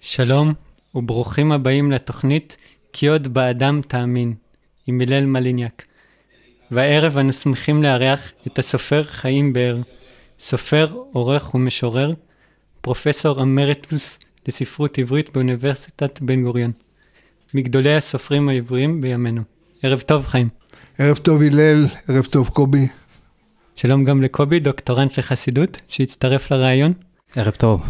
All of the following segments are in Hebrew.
שלום וברוכים הבאים לתוכנית "כי עוד באדם תאמין" עם הלל מליניאק. והערב אנו שמחים לארח את הסופר חיים באר, סופר, עורך ומשורר, פרופסור אמריטוס לספרות עברית באוניברסיטת בן גוריון, מגדולי הסופרים העבריים בימינו. ערב טוב חיים. ערב טוב הלל, ערב טוב קובי. שלום גם לקובי, דוקטורנט לחסידות, שהצטרף לראיון. ערב טוב.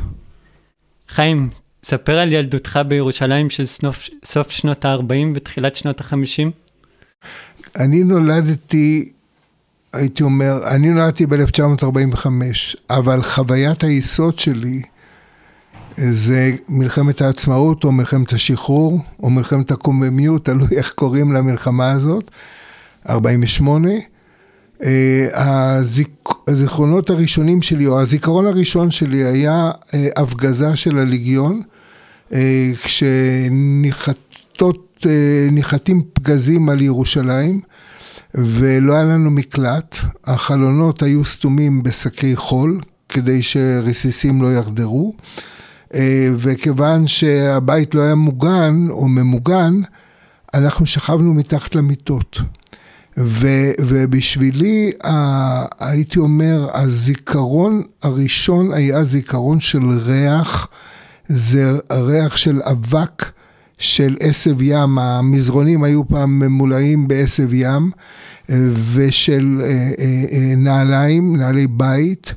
חיים, ספר על ילדותך בירושלים של סוף, סוף שנות ה-40 ותחילת שנות ה-50. אני נולדתי, הייתי אומר, אני נולדתי ב-1945, אבל חוויית היסוד שלי זה מלחמת העצמאות או מלחמת השחרור או מלחמת הקוממיות, תלוי איך קוראים למלחמה הזאת, 48. הזיק... הזיכרונות הראשונים שלי, או הזיכרון הראשון שלי היה אה, הפגזה של הליגיון, אה, כשניחתות, אה, ניחתים פגזים על ירושלים, ולא היה לנו מקלט, החלונות היו סתומים בשקי חול, כדי שרסיסים לא יחדרו, וכיוון שהבית לא היה מוגן או ממוגן, אנחנו שכבנו מתחת למיטות. ו, ובשבילי, ה, הייתי אומר, הזיכרון הראשון היה זיכרון של ריח, זה ריח של אבק של עשב ים, המזרונים היו פעם ממולאים בעשב ים, ושל אה, אה, אה, נעליים, נעלי בית,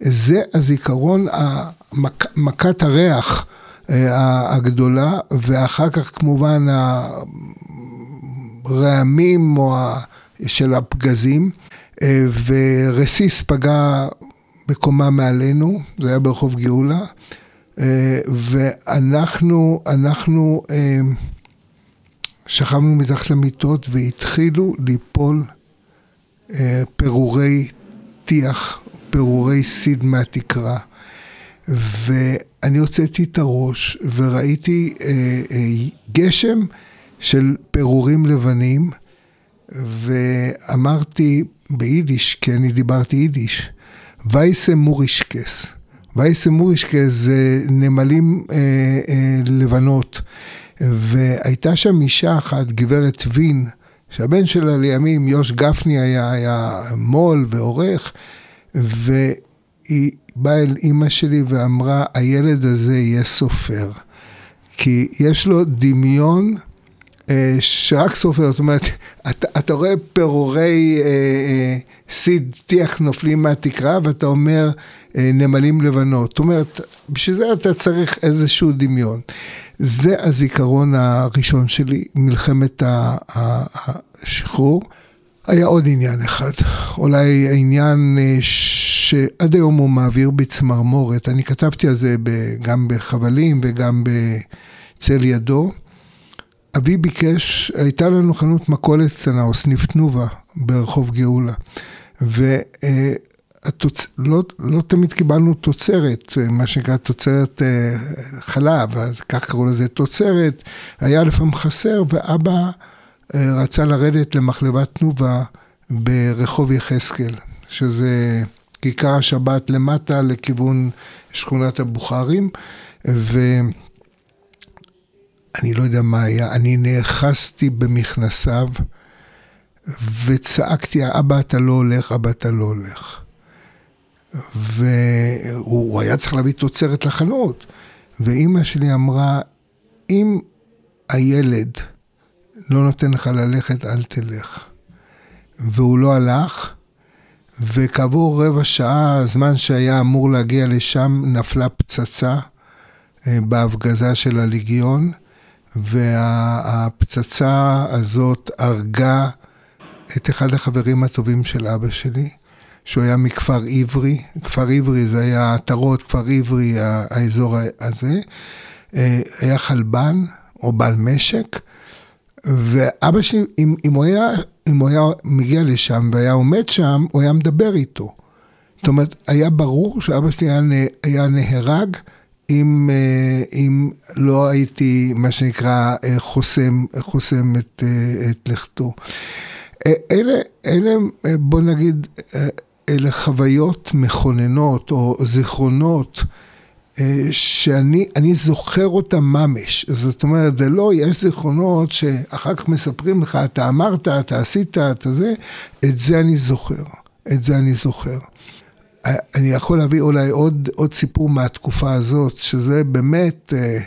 זה הזיכרון, מכת הריח הגדולה, ואחר כך כמובן הרעמים או. של הפגזים, אה, ורסיס פגע בקומה מעלינו, זה היה ברחוב גאולה, אה, ואנחנו, אנחנו אה, שכבנו מתחת למיטות והתחילו ליפול פירורי טיח, פירורי סיד מהתקרה. ואני הוצאתי את הראש וראיתי גשם של פירורים לבנים. ואמרתי ביידיש, כי אני דיברתי יידיש, וייסה מורישקס. וייסה מורישקס זה נמלים אה, אה, לבנות, והייתה שם אישה אחת, גברת וין, שהבן שלה לימים, יוש גפני היה, היה מו"ל ועורך, והיא באה אל אימא שלי ואמרה, הילד הזה יהיה סופר, כי יש לו דמיון שרק סופר, זאת אומרת, אתה, אתה רואה פירורי אה, אה, סיד טיח נופלים מהתקרה ואתה אומר אה, נמלים לבנות. זאת אומרת, בשביל זה אתה צריך איזשהו דמיון. זה הזיכרון הראשון שלי, מלחמת השחרור. היה עוד עניין אחד, אולי העניין אה, שעד היום הוא מעביר בי צמרמורת, אני כתבתי על זה גם בחבלים וגם בצל ידו. אבי ביקש, הייתה לנו חנות מכולת קטנה, או סניף תנובה, ברחוב גאולה. ולא לא, לא תמיד קיבלנו תוצרת, מה שנקרא תוצרת אה, חלב, אז כך קראו לזה תוצרת, היה לפעמים חסר, ואבא אה, רצה לרדת למחלבת תנובה ברחוב יחזקאל, שזה כיכר השבת למטה לכיוון שכונת הבוכרים, ו... אני לא יודע מה היה, אני נאחזתי במכנסיו וצעקתי, אבא אתה לא הולך, אבא אתה לא הולך. והוא היה צריך להביא תוצרת לחנות. ואימא שלי אמרה, אם הילד לא נותן לך ללכת, אל תלך. והוא לא הלך, וכעבור רבע שעה, הזמן שהיה אמור להגיע לשם, נפלה פצצה אה, בהפגזה של הליגיון. והפצצה הזאת הרגה את אחד החברים הטובים של אבא שלי, שהוא היה מכפר עברי, כפר עברי זה היה עטרות, כפר עברי, האזור הזה, אה, היה חלבן או בעל משק, ואבא שלי, אם, אם, הוא היה, אם הוא היה מגיע לשם והיה עומד שם, הוא היה מדבר איתו. זאת אומרת, היה ברור שאבא שלי היה, היה נהרג. אם, אה, אם לא הייתי, מה שנקרא, אה, חוסם, חוסם את, אה, את לכתו. אלה, אלה, בוא נגיד, אלה חוויות מכוננות או זיכרונות שאני זוכר אותם ממש. זאת אומרת, זה לא, יש זיכרונות שאחר כך מספרים לך, אתה אמרת, אתה עשית, אתה זה, את זה אני זוכר. את זה אני זוכר. אני יכול להביא אולי עוד, עוד סיפור מהתקופה הזאת, שזה באמת, אה,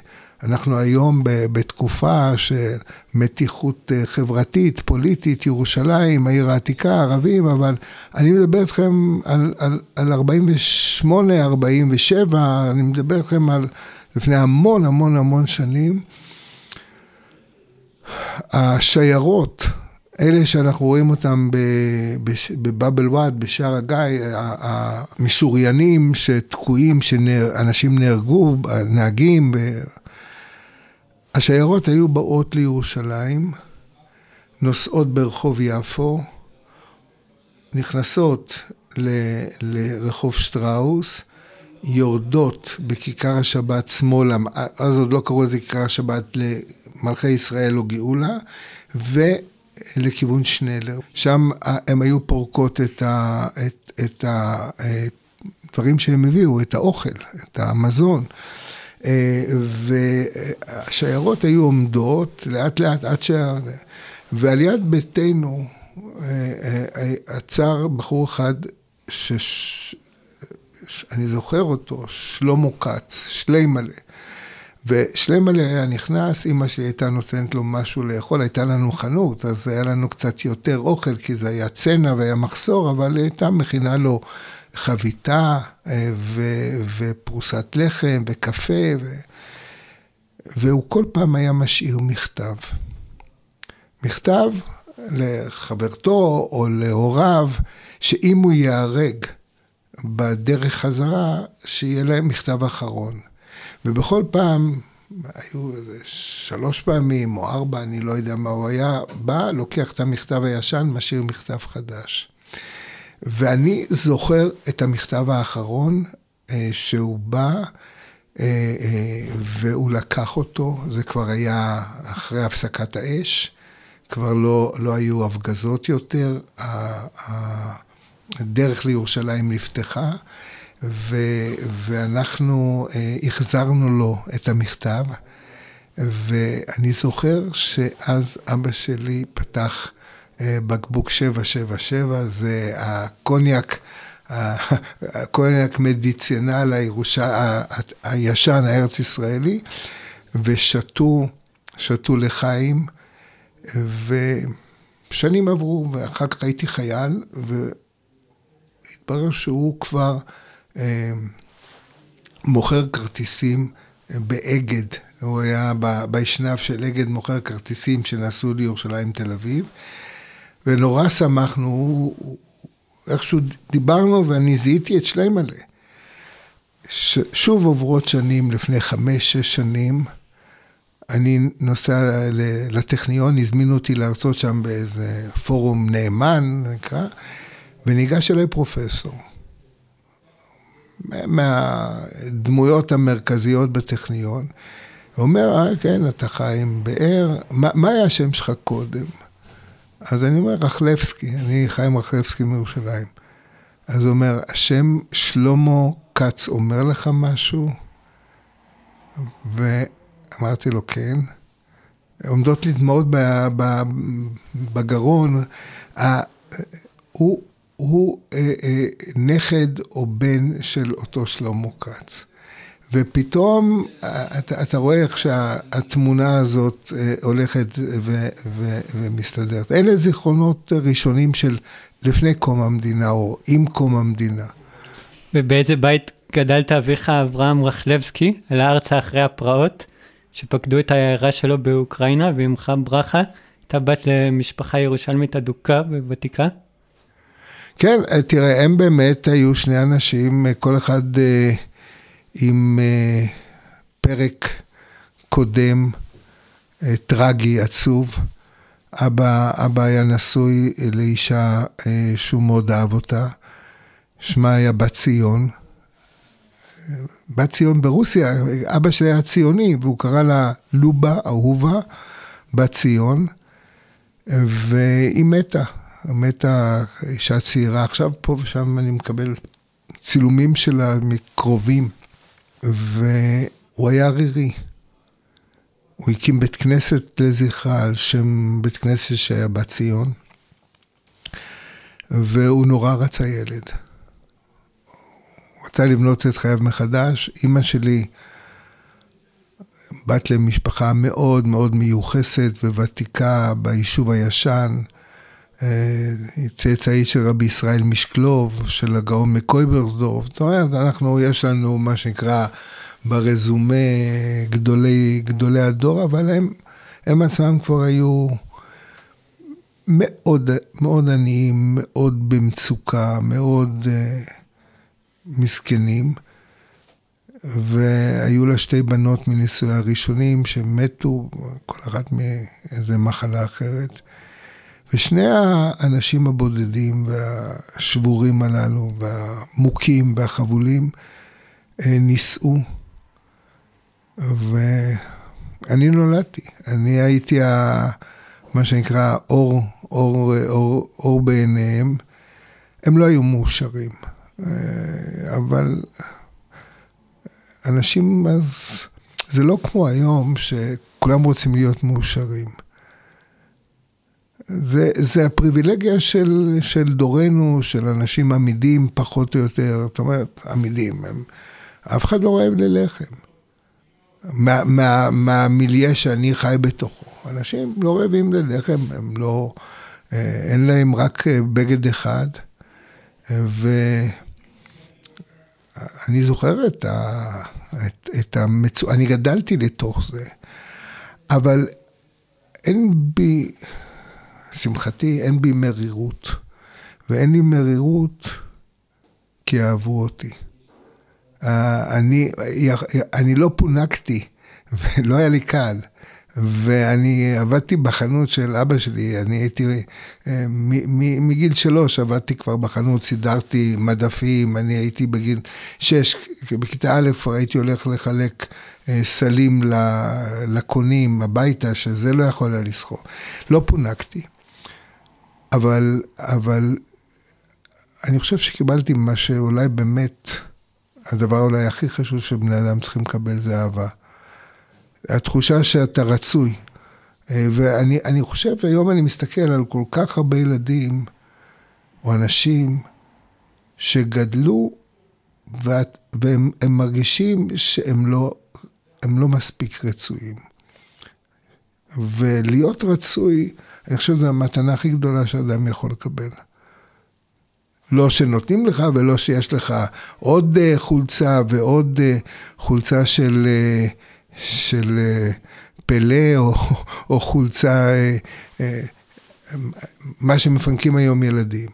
אנחנו היום בתקופה של מתיחות אה, חברתית, פוליטית, ירושלים, העיר העתיקה, ערבים, אבל אני מדבר איתכם על, על, על 48, 47, אני מדבר איתכם על לפני המון המון המון שנים. השיירות, אלה שאנחנו רואים אותם בבאבל וואד, בשער הגיא, המשוריינים שתקועים, שאנשים נהרגו, נהגים, השיירות היו באות לירושלים, נוסעות ברחוב יפו, נכנסות ל, לרחוב שטראוס, יורדות בכיכר השבת שמאלה, אז עוד לא קראו לזה כיכר השבת למלכי ישראל או גאולה, ולכיוון שנלר. שם הם היו פורקות את, ה, את, את הדברים שהם הביאו, את האוכל, את המזון. אה, והשיירות היו עומדות לאט לאט עד ש... ועל יד ביתנו אה, אה, עצר בחור אחד שאני זוכר אותו, שלמה כץ, שליימלה. ושליימלה היה נכנס, אמא שלי הייתה נותנת לו משהו לאכול, הייתה לנו חנות, אז היה לנו קצת יותר אוכל, כי זה היה צנע והיה מחסור, אבל היא הייתה מכינה לו חביתה אה, ו, ופרוסת לחם וקפה, ו, והוא כל פעם היה משאיר מכתב. מכתב לחברתו או להוריו, שאם הוא ייהרג בדרך חזרה, שיהיה להם מכתב אחרון. ובכל פעם, היו איזה שלוש פעמים או ארבע, אני לא יודע מה הוא היה, בא, לוקח את המכתב הישן, משאיר מכתב חדש. ואני זוכר את המכתב האחרון אה, שהוא בא אה, אה, והוא לקח אותו, זה כבר היה אחרי הפסקת האש, כבר לא, לא היו הפגזות יותר, הדרך לירושלים נפתחה. ו, ואנחנו החזרנו לו את המכתב, ואני זוכר שאז אבא שלי פתח בקבוק 777, זה הקוניאק, הקוניאק מדיציונל הירושה, הישן, הארץ ישראלי, ושתו, שתו לחיים, ושנים עברו, ואחר כך הייתי חייל, והתברר שהוא כבר אה, מוכר כרטיסים באגד. הוא היה באשנב של אגד מוכר כרטיסים שנסעו לירושלים תל אביב. ונורא שמחנו, איכשהו דיברנו ואני זיהיתי את שליימלה. שוב עוברות שנים, לפני חמש, שש שנים, אני נוסע לטכניון, הזמינו אותי להרצות שם באיזה פורום נאמן, נקרא, וניגש אליי פרופסור. מהדמויות המרכזיות בטכניון. אומר, אה, כן, אתה חי עם באר, מה, מה היה השם שלך קודם? אז אני אומר, רחלבסקי, אני חיים רחלבסקי מירושלים. אז הוא אומר, השם שלמה כץ אומר לך משהו? ואמרתי לו, כן. עומדות לי דמעות בגרון. הוא, הוא אה, אה, נכד או בן של אותו שלמה כץ. ופתאום אתה, אתה רואה איך שהתמונה הזאת אה, הולכת ו, ו, ומסתדרת. אלה זיכרונות ראשונים של לפני קום המדינה או עם קום המדינה. ובאיזה בית גדלת אביך אברהם רכלבסקי, על הארצה אחרי הפרעות, שפקדו את העיירה שלו באוקראינה, ועמך ברכה, הייתה בת למשפחה ירושלמית אדוקה וותיקה? כן, תראה, הם באמת היו שני אנשים, כל אחד... עם אה, פרק קודם, אה, טרגי, עצוב. אבא, אבא היה נשוי לאישה אה, שהוא מאוד אהב אותה, שמה היה בת ציון. בת ציון ברוסיה, אבא שלי היה ציוני, והוא קרא לה לובה, אהובה, בת ציון, והיא מתה. מתה אישה צעירה. עכשיו פה ושם אני מקבל צילומים שלה מקרובים. והוא היה ערירי. הוא הקים בית כנסת לזכרה על שם בית כנסת שהיה בת-ציון, והוא נורא רצה ילד. הוא רצה לבנות את חייו מחדש. אימא שלי בת למשפחה מאוד מאוד מיוחסת וותיקה ביישוב הישן. צאצאי של רבי ישראל משקלוב, של הגאון מקויברסדורף. זאת אומרת, אנחנו, יש לנו מה שנקרא ברזומה גדולי, גדולי הדור, אבל הם, הם עצמם כבר היו מאוד, מאוד עניים, מאוד במצוקה, מאוד uh, מסכנים. והיו לה שתי בנות מנישואיה הראשונים שמתו, כל אחת מאיזה מחלה אחרת. ושני האנשים הבודדים והשבורים הללו, והמוכים והחבולים, אה, נישאו. ואני נולדתי, אני הייתי ה... מה שנקרא אור, אור, אור, אור בעיניהם. הם לא היו מאושרים, אה, אבל אנשים אז, זה לא כמו היום שכולם רוצים להיות מאושרים. זה, זה הפריבילגיה של, של דורנו, של אנשים עמידים פחות או יותר, זאת אומרת, עמידים, הם, אף אחד לא רעב ללחם. מה, מה, שאני חי בתוכו. אנשים לא רעבים ללחם, הם לא, אה, אין להם רק אה, בגד אחד. ואני זוכר את, ה, את, את המצו... אני גדלתי לתוך זה, אבל אין בי... לשמחתי אין בי מרירות, ואין לי מרירות כי אהבו אותי. אני, אני לא פונקתי, ולא היה לי קל. ואני עבדתי בחנות של אבא שלי, אני הייתי, אה, מגיל שלוש עבדתי כבר בחנות, סידרתי מדפים, אני הייתי בגיל שש, בכיתה א' כבר הייתי הולך לחלק אה, סלים לקונים הביתה, שזה לא יכול היה לסחור. לא פונקתי. אבל, אבל אני חושב שקיבלתי מה שאולי באמת, הדבר אולי הכי חשוב שבני אדם צריכים לקבל זה אהבה. התחושה שאתה רצוי. אה, ואני חושב, היום אני מסתכל על כל כך הרבה ילדים או אנשים שגדלו ואת, והם מרגישים שהם לא, לא מספיק רצויים. ולהיות רצוי, אני חושב שזו המתנה הכי גדולה שאדם יכול לקבל. לא שנותנים לך ולא שיש לך עוד אה, חולצה ועוד אה, חולצה של, אה, של פלא או, או חולצה, מה שמפנקים היום ילדים.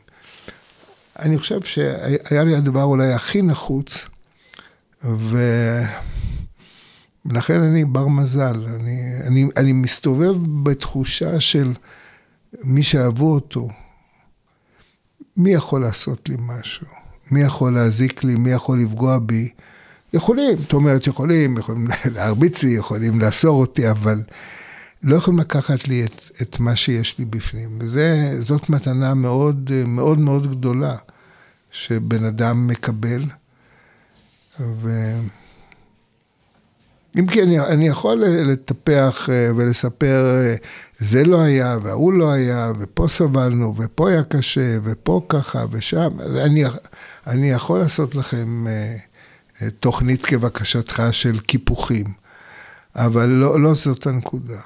אני חושב שהיה לי הדבר אולי הכי נחוץ. ולכן אני בר מזל, אני, אני, אני מסתובב בתחושה של מי שאהבו אותו, מי יכול לעשות לי משהו? מי יכול להזיק לי? מי יכול לפגוע בי? יכולים, זאת אומרת, יכולים, יכולים להרביץ לי, יכולים לאסור אותי, אבל לא יכולים לקחת לי את, את מה שיש לי בפנים. וזאת מתנה מאוד מאוד מאוד גדולה שבן אדם מקבל. ו... אם כי אני, אני יכול לטפח אה, ולספר, אה, זה לא היה וההוא לא היה, ופה סבלנו, ופה היה קשה, ופה ככה ושם. אני, אני יכול לעשות לכם אה, תוכנית כבקשתך של קיפוחים, אבל לא, לא זאת הנקודה.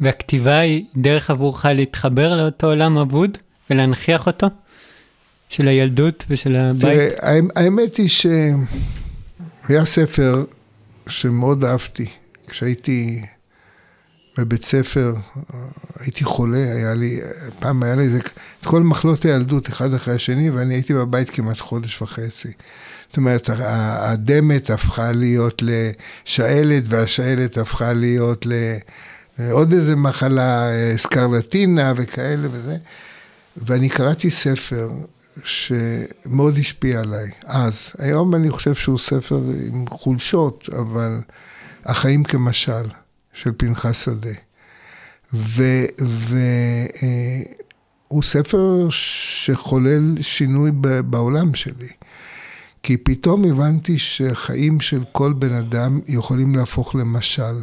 והכתיבה היא דרך עבורך להתחבר לאותו עולם אבוד ולהנכיח אותו? של הילדות ושל הבית? תראה, האמת היא שהיה ספר שמאוד אהבתי. כשהייתי בבית ספר, הייתי חולה, היה לי, פעם היה לי איזה, את כל מחלות הילדות אחד אחרי השני, ואני הייתי בבית כמעט חודש וחצי. זאת אומרת, הדמת הפכה להיות לשעלת, והשעלת הפכה להיות לעוד איזה מחלה, סקרלטינה וכאלה וזה. ואני קראתי ספר שמאוד השפיע עליי, אז. היום אני חושב שהוא ספר עם חולשות, אבל החיים כמשל, של פנחס שדה. והוא אה, ספר שחולל שינוי בעולם שלי. כי פתאום הבנתי שחיים של כל בן אדם יכולים להפוך למשל.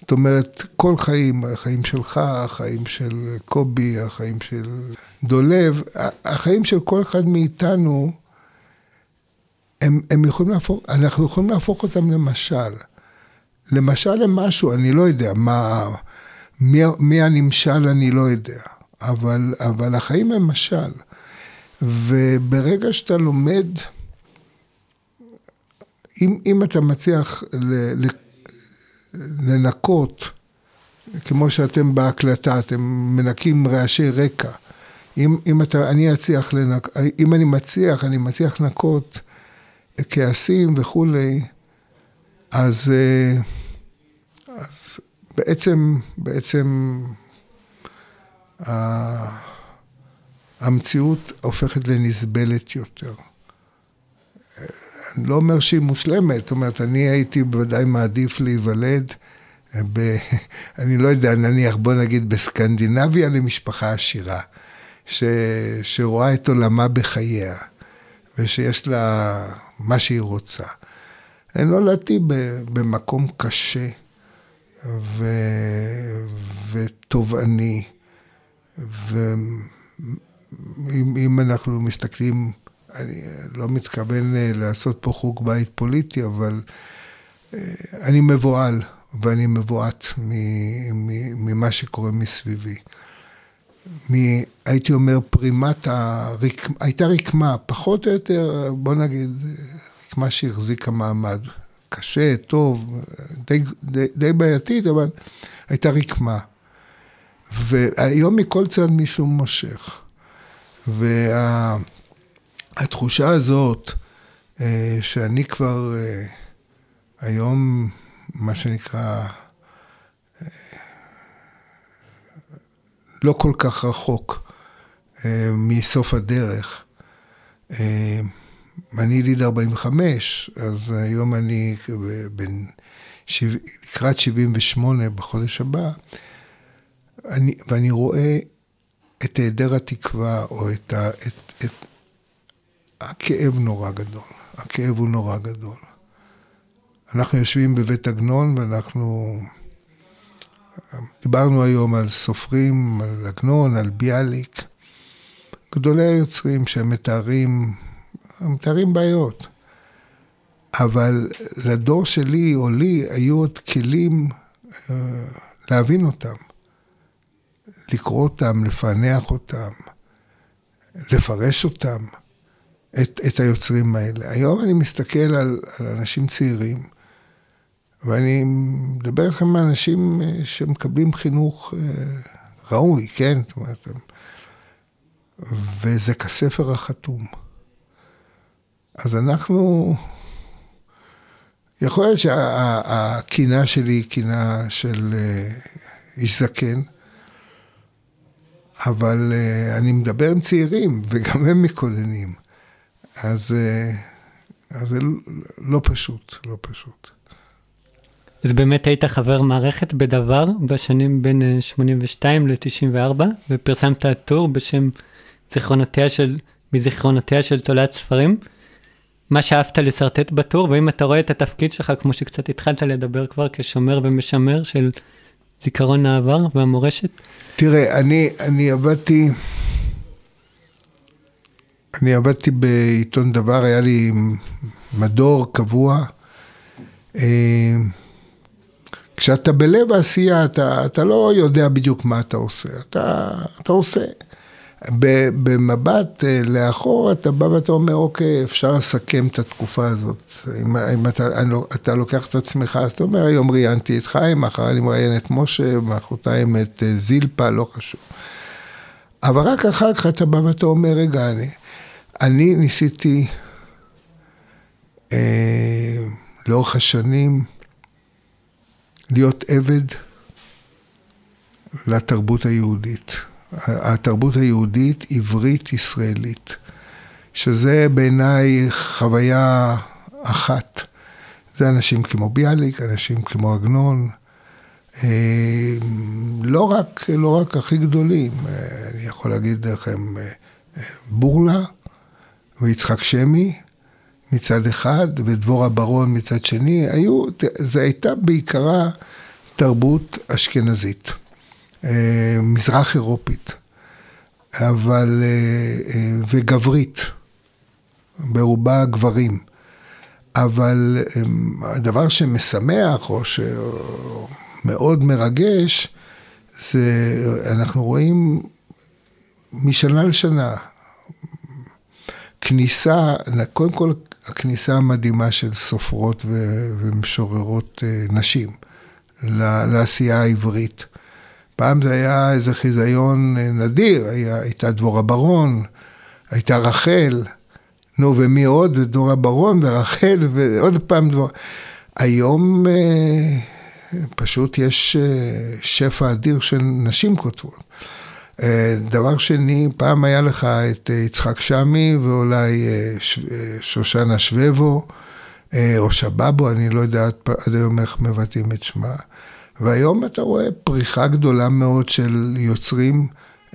זאת אומרת, כל חיים, החיים שלך, החיים של קובי, החיים של דולב, החיים של כל אחד מאיתנו, הם, הם יכולים להפוך, אנחנו יכולים להפוך אותם למשל. למשל למשהו, אני לא יודע מה, מי, מי הנמשל אני לא יודע, אבל, אבל החיים הם משל. וברגע שאתה לומד, אם, אם אתה מצליח ל, ל, לנקות, כמו שאתם בהקלטה, אתם מנקים רעשי רקע. אם, אם אתה, אני אצליח לנק... אם אני מצליח, אני מצליח לנקות כעסים וכולי, אז, אה, אז בעצם, בעצם המציאות הופכת לנסבלת יותר. אני לא אומר שהיא מושלמת, זאת אומרת, אני הייתי בוודאי מעדיף להיוולד, ב, אני לא יודע, נניח, בוא נגיד בסקנדינביה למשפחה עשירה, ש, שרואה את עולמה בחייה, ושיש לה מה שהיא רוצה. אני נולדתי במקום קשה ו, ותובעני, ואם אנחנו מסתכלים אני לא מתכוון אה, לעשות פה חוג בית פוליטי, אבל אה, אני מבוהל, ואני מבועת ממה שקורה מסביבי. מ, הייתי אומר, פרימת הרק... הייתה רקמה, פחות או יותר, בוא נגיד, רקמה שהחזיקה מעמד. קשה, טוב, די, די, די בעייתית, אבל הייתה רקמה. והיום מכל צד מישהו מושך. וה... התחושה הזאת, אה, שאני כבר אה, היום, מה שנקרא, אה, לא כל כך רחוק מסוף הדרך. אני יליד 45, אז היום אני בן, לקראת 78 בחודש הבא, אני, ואני רואה את היעדר התקווה, או את, ה, את, את, הכאב נורא גדול, הכאב הוא נורא גדול. אנחנו יושבים בבית עגנון ואנחנו דיברנו היום על סופרים, על עגנון, על ביאליק, גדולי היוצרים שהם מתארים, מתארים בעיות. אבל לדור שלי או לי היו עוד כלים uh, להבין אותם, לקרוא אותם, לפענח אותם, לפרש אותם. את, את היוצרים האלה. היום אני מסתכל על, על אנשים צעירים, ואני מדבר איתכם אנשים אה, שמקבלים חינוך אה, ראוי, כן? זאת אומרת, וזה כספר החתום. אז אנחנו, יכול להיות שהקינה שלי היא קינה של אה, איש זקן, אבל אני מדבר עם צעירים, וגם הם מקוללים. אז, אה, אז זה לא פשוט, לא פשוט. אז באמת היית חבר מערכת בדבר בשנים בין 82 אה, ל-94, ופרסמת טור בשם זיכרונותיה של, מזיכרונותיה של תולעת ספרים. מה שאהבת לשרטט בטור, ואם אתה רואה את התפקיד שלך, כמו שקצת התחלת לדבר כבר, כשומר ומשמר של זיכרון העבר והמורשת? תראה, אני, אני עבדתי... אני עבדתי בעיתון דבר, היה לי מדור קבוע. אה, כשאתה בלב העשייה, אתה, אתה לא יודע בדיוק מה אתה עושה, אתה, אתה עושה. במבט אה, לאחור, אתה בא ואתה אומר, אוקיי, אפשר לסכם את התקופה הזאת. אם, אם אתה, לא, אתה לוקח את עצמך, אז אתה אומר, היום ראיינתי את חיים, מחר אני מראיין את משה, מחרתיים את אה, זילפה, לא חשוב. אבל רק אחר כך אתה בא ואתה אומר, רגע, אני... אני ניסיתי אה, לאורך השנים להיות עבד לתרבות היהודית. התרבות היהודית עברית ישראלית, שזה בעיניי חוויה אחת. זה אנשים כמו ביאליק, אנשים כמו עגנון, אה, לא רק, לא רק הכי גדולים, אה, אני יכול להגיד לכם, אה, בורלה, ויצחק שמי, מצד אחד ודבורה ברון מצד שני, היו, זה הייתה בעיקרה תרבות אשכנזית, מזרח אירופית, אבל, אה, אה, וגברית, ברובה גברים. אבל הדבר שמשמח או שמאוד מרגש, זה אנחנו רואים משנה לשנה כניסה, קודם כל הכניסה המדהימה של סופרות ומשוררות נשים. לעשייה העברית. פעם זה היה איזה חיזיון אה, נדיר, היה, הייתה דבורה ברון, הייתה רחל, נו ומי עוד? דבורה ברון ורחל ועוד פעם דבורה. היום אה, פשוט יש אה, שפע אדיר של נשים כותבות. אה, דבר שני, פעם היה לך את אה, יצחק שמי ואולי אה, ש, שושנה שבבו. או שבבו, אני לא יודע עד היום איך מבטאים את שמה. והיום אתה רואה פריחה גדולה מאוד של יוצרים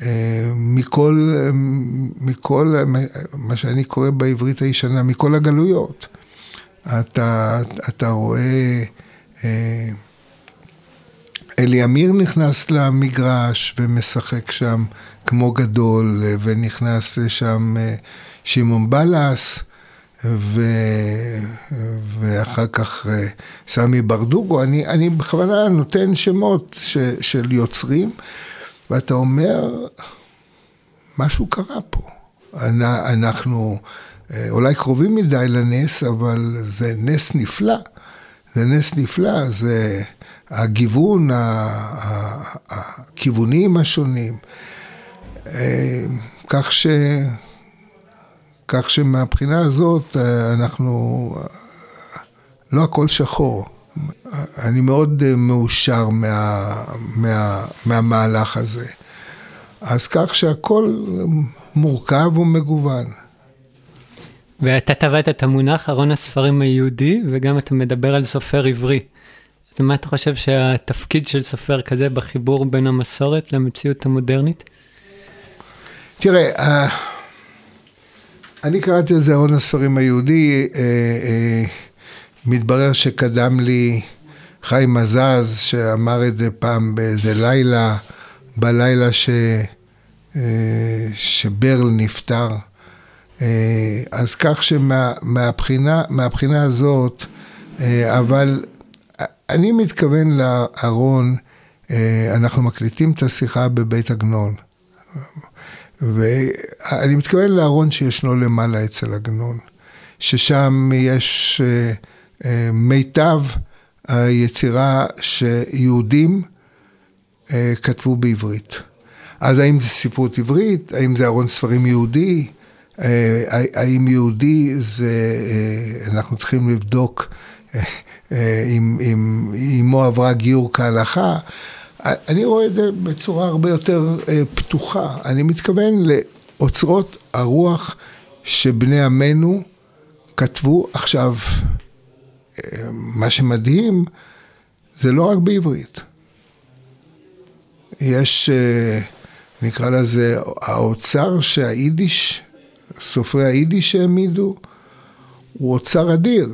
אה, מכל, מכל, מה שאני קורא בעברית הישנה, מכל הגלויות. אתה, אתה רואה, אה, אלי אמיר נכנס למגרש ומשחק שם כמו גדול, ונכנס לשם שמעון בלס. ו... ואחר כך אה, סמי ברדוגו, אני, אני בכוונה נותן שמות ש... של יוצרים, ואתה אומר, משהו קרה פה. אנחנו אה, אולי קרובים מדי לנס, אבל זה נס נפלא. זה נס נפלא, זה הגיוון, הכיוונים השונים. אה, כך ש... כך שמבחינה הזאת אה, אנחנו, לא הכל שחור. אני מאוד אה, מאושר מה, מה, מהמהלך הזה. אז כך שהכל מורכב ומגוון. ואתה טבעת את המונח ארון הספרים היהודי, וגם אתה מדבר על סופר עברי. אז מה אתה חושב שהתפקיד של סופר כזה בחיבור בין המסורת למציאות המודרנית? תראה, אה, אני קראתי לזה ארון הספרים היהודי, אה, אה, מתברר שקדם לי חיים מזז, שאמר את זה פעם באיזה לילה, בלילה ש, אה, שברל נפטר. אה, אז כך שמהבחינה מהבחינה הזאת, אה, אבל אני מתכוון לארון, אה, אנחנו מקליטים את השיחה בבית עגנון. ואני מתכוון לארון שישנו למעלה אצל עגנון, ששם יש אה, אה, מיטב היצירה שיהודים אה, כתבו בעברית. אז האם זה ספרות עברית? האם זה ארון ספרים יהודי? האם יהודי זה, אנחנו צריכים לבדוק אם אמו עברה גיור כהלכה? אני רואה את זה בצורה הרבה יותר אה, פתוחה. אני מתכוון לאוצרות הרוח שבני עמנו כתבו. עכשיו, אה, מה שמדהים, זה לא רק בעברית. יש, אה, נקרא לזה, האוצר שהיידיש, סופרי היידיש העמידו, הוא אוצר אדיר.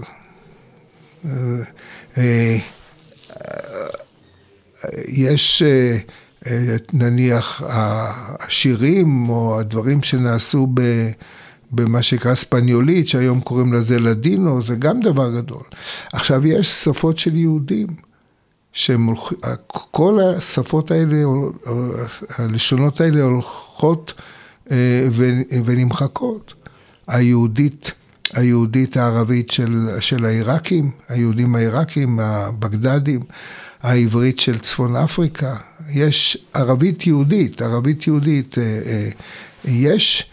יש אה, אה, נניח השירים או הדברים שנעשו ב... במה שנקרא ספניולית, שהיום קוראים לזה לדינו, זה גם דבר גדול. עכשיו, יש שפות של יהודים, שהם הולכים, כל השפות האלה, הלשונות האלה הולכות אה, ונמחקות. היהודית, היהודית הערבית של, של העיראקים, היהודים העיראקים, הבגדדים, העברית של צפון אפריקה, יש ערבית יהודית, ערבית יהודית, אה, אה, יש,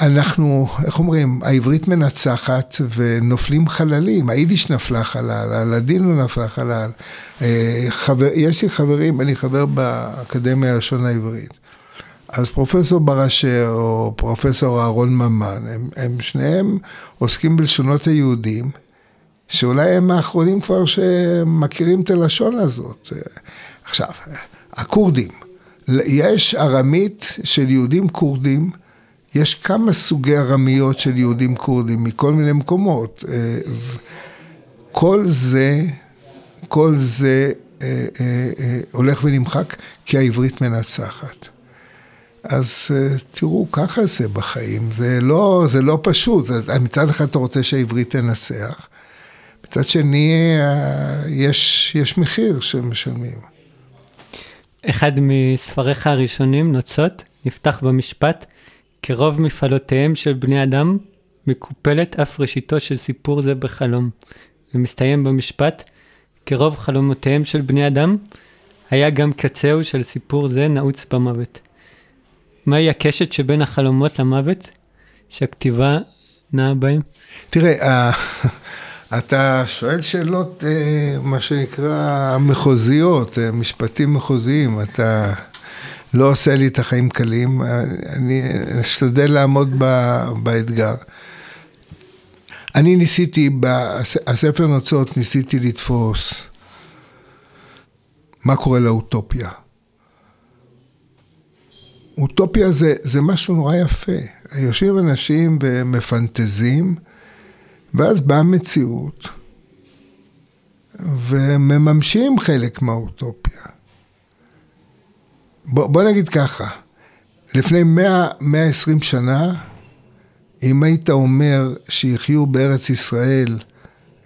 אנחנו, איך אומרים, העברית מנצחת ונופלים חללים, היידיש נפלה חלל, הלדינו נפלה חלל. אה, חבר, יש לי חברים, אני חבר באקדמיה הלשון העברית. אז פרופסור בר אשר או פרופסור אהרון ממן, הם, הם שניהם עוסקים בלשונות היהודים. שאולי הם האחרונים כבר שמכירים את הלשון הזאת. עכשיו, הכורדים, יש ארמית של יהודים כורדים, יש כמה סוגי ארמיות של יהודים כורדים מכל מיני מקומות. אה, כל זה, כל זה אה, אה, הולך ונמחק כי העברית מנצחת. אז תראו, ככה זה בחיים, זה לא, זה לא פשוט. מצד אחד אתה רוצה שהעברית תנצח, מצד שני יש, יש מחיר שמשלמים. אחד מספריך הראשונים, נוצות, נפתח במשפט, כרוב מפעלותיהם של בני אדם, מקופלת אף ראשיתו של סיפור זה בחלום. ומסתיים במשפט, כרוב חלומותיהם של בני אדם, היה גם קצהו של סיפור זה נעוץ במוות. מהי הקשת שבין החלומות למוות שהכתיבה נעה בהם? תראה, אתה שואל שאלות, אה, מה שנקרא, מחוזיות, אה, משפטים מחוזיים, אתה לא עושה לי את החיים קלים, אני אשתדל לעמוד באתגר. אני ניסיתי, בספר נוצות ניסיתי לתפוס מה קורה לאוטופיה. אוטופיה זה, זה משהו נורא יפה. יושבים אנשים ומפנטזים, ואז באה מציאות, ומממשים חלק מהאוטופיה. בוא, בוא נגיד ככה, לפני 100, 120 שנה, אם היית אומר שיחיו בארץ ישראל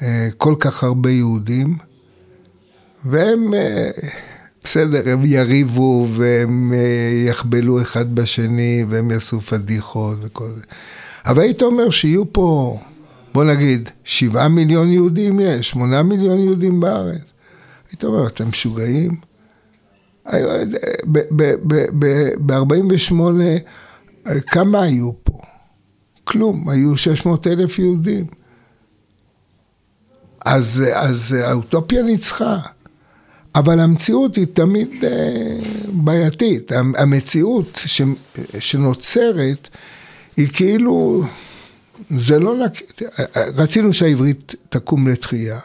אה, כל כך הרבה יהודים, והם, אה, בסדר, הם יריבו והם אה, יחבלו אחד בשני והם יעשו פדיחות וכל זה. אבל היית אומר שיהיו פה, בוא נגיד, שבעה מיליון יהודים יש, שמונה מיליון יהודים בארץ. היית אומר, אתם משוגעים? ב-48, כמה היו פה? כלום, היו 600 אלף יהודים. אז, אז האוטופיה ניצחה. אבל המציאות היא תמיד אה, בעייתית. המציאות ש, שנוצרת היא כאילו, זה לא, רצינו שהעברית תקום לתחייה.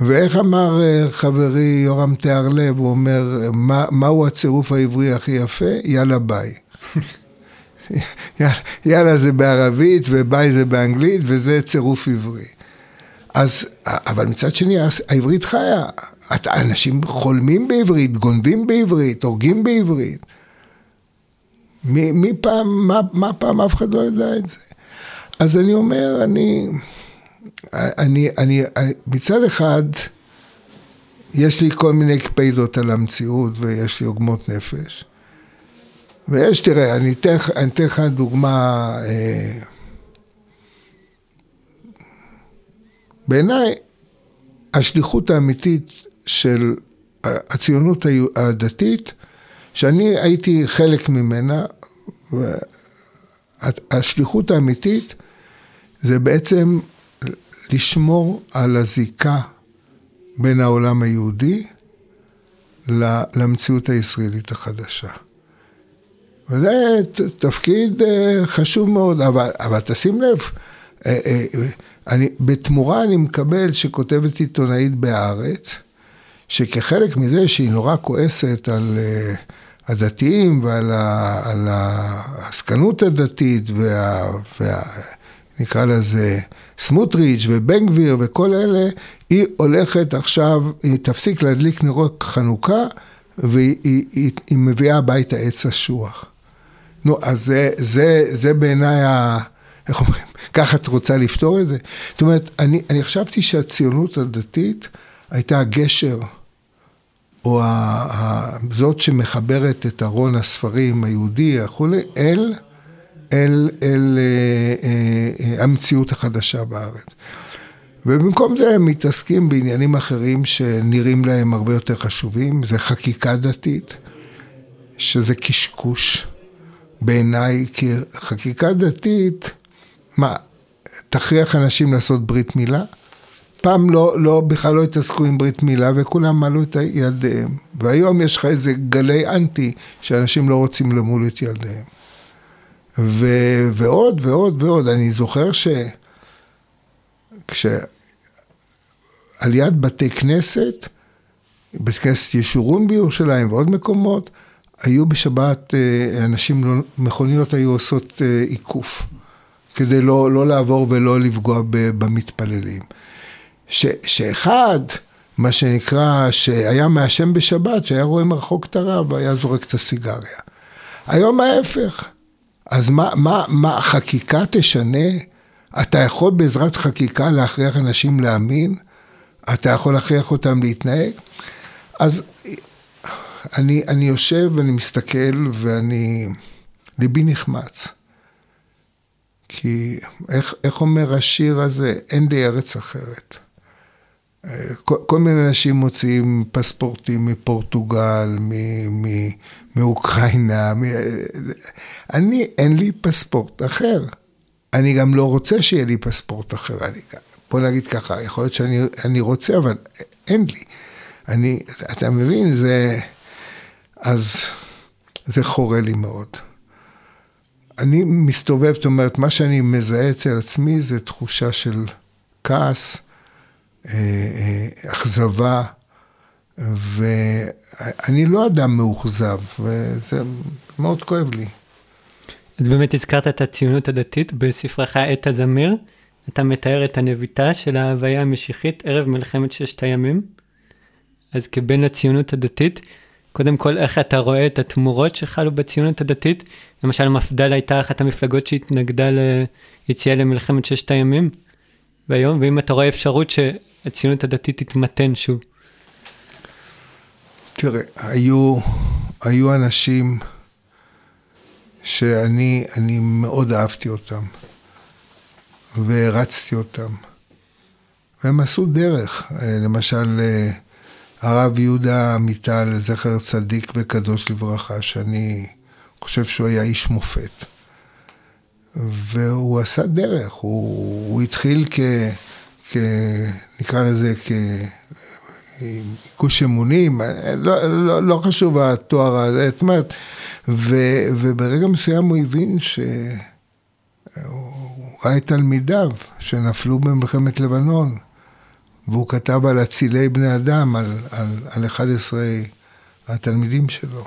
ואיך אמר אה, חברי יורם תיארלב, הוא אומר, מה, מהו הצירוף העברי הכי יפה? יאללה ביי. יאללה זה בערבית וביי זה באנגלית וזה צירוף עברי. אז, אבל מצד שני העברית חיה, אנשים חולמים בעברית, גונבים בעברית, הורגים בעברית. מי, מי פעם, מה, מה פעם אף אחד לא יודע את זה. אז אני אומר, אני, אני, אני, מצד אחד, יש לי כל מיני קפידות על המציאות ויש לי עוגמות נפש. ויש, תראה, אני אתן לך דוגמה, אה, בעיניי השליחות האמיתית של הציונות הדתית, שאני הייתי חלק ממנה, השליחות האמיתית זה בעצם לשמור על הזיקה בין העולם היהודי למציאות הישראלית החדשה. וזה תפקיד אה, חשוב מאוד, אבל, אבל תשים לב, אה, אה, אני, בתמורה אני מקבל שכותבת עיתונאית בהארץ, שכחלק מזה שהיא נורא כועסת על הדתיים ועל העסקנות הדתית וה... וה נקרא לזה סמוטריץ' ובן גביר וכל אלה, היא הולכת עכשיו, היא תפסיק להדליק נרות חנוכה והיא היא, היא, היא מביאה הביתה עץ אשוח. נו, אז זה, זה, זה בעיניי ה... איך אומרים? ככה את רוצה לפתור את זה? זאת אומרת, אני, אני חשבתי שהציונות הדתית הייתה הגשר, או זאת שמחברת את ארון הספרים היהודי וכולי, אל... אל, אל אה, אה, אה, המציאות החדשה בארץ. ובמקום זה הם מתעסקים בעניינים אחרים שנראים להם הרבה יותר חשובים, זה חקיקה דתית, שזה קשקוש בעיניי, כי חקיקה דתית, מה, תכריח אנשים לעשות ברית מילה? פעם לא, לא, בכלל לא התעסקו עם ברית מילה וכולם מעלו את ילדיהם. והיום יש לך איזה גלי אנטי שאנשים לא רוצים למול את ילדיהם. ו, ועוד ועוד ועוד. אני זוכר ש... יד בתי כנסת, בית כנסת ישורון בירושלים ועוד מקומות, היו בשבת, אה, אנשים, לא, מכוניות היו עושות אה, עיקוף, כדי לא, לא לעבור ולא לפגוע במתפללים. ש, שאחד, מה שנקרא, שהיה מעשן בשבת, שהיה רואה מרחוק את הרב, והיה זורק את הסיגריה. היום ההפך. אז מה, מה, מה, חקיקה תשנה? אתה יכול בעזרת חקיקה להכריח אנשים להאמין? אתה יכול להכריח אותם להתנהג? אז אני, אני יושב ואני מסתכל ואני, ליבי נחמץ. כי איך, איך אומר השיר הזה? אין לי ארץ אחרת. כל, מיני אנשים מוציאים פספורטים מפורטוגל, מ, מ, מאוקראינה. מ, אני, אין לי פספורט אחר. אני גם לא רוצה שיהיה לי פספורט אחר. אני, בוא נגיד ככה, יכול להיות שאני רוצה, אבל אין לי. אני, אתה מבין, זה... אז זה חורה לי מאוד. אני מסתובב, זאת אומרת, מה שאני מזהה אצל עצמי זה תחושה של כעס, אה, אה, אכזבה, ואני לא אדם מאוכזב, וזה מאוד כואב לי. אז באמת הזכרת את הציונות הדתית בספרך עת הזמיר. אתה מתאר את הנביטה של ההוויה המשיחית ערב מלחמת ששת הימים. אז כבן הציונות הדתית, קודם כל איך אתה רואה את התמורות שחלו בציונות הדתית? למשל מפד"ל הייתה אחת המפלגות שהתנגדה ליציאה למלחמת ששת הימים, והיום, ואם אתה רואה אפשרות שהציונות הדתית תתמתן שוב. תראה, היו, היו אנשים שאני מאוד אהבתי אותם, והרצתי אותם, והם עשו דרך. למשל, הרב יהודה עמיטל, זכר צדיק וקדוש לברכה, שאני חושב שהוא היה איש מופת. והוא עשה דרך, הוא, הוא התחיל כ, כ... נקרא לזה כ... גוש אמונים, לא, לא, לא חשוב התואר הזה, זאת אומרת, ו, וברגע מסוים הוא הבין שהוא ראה את תלמידיו שנפלו במלחמת לבנון. והוא כתב על אצילי בני אדם, על, על, על 11 התלמידים שלו.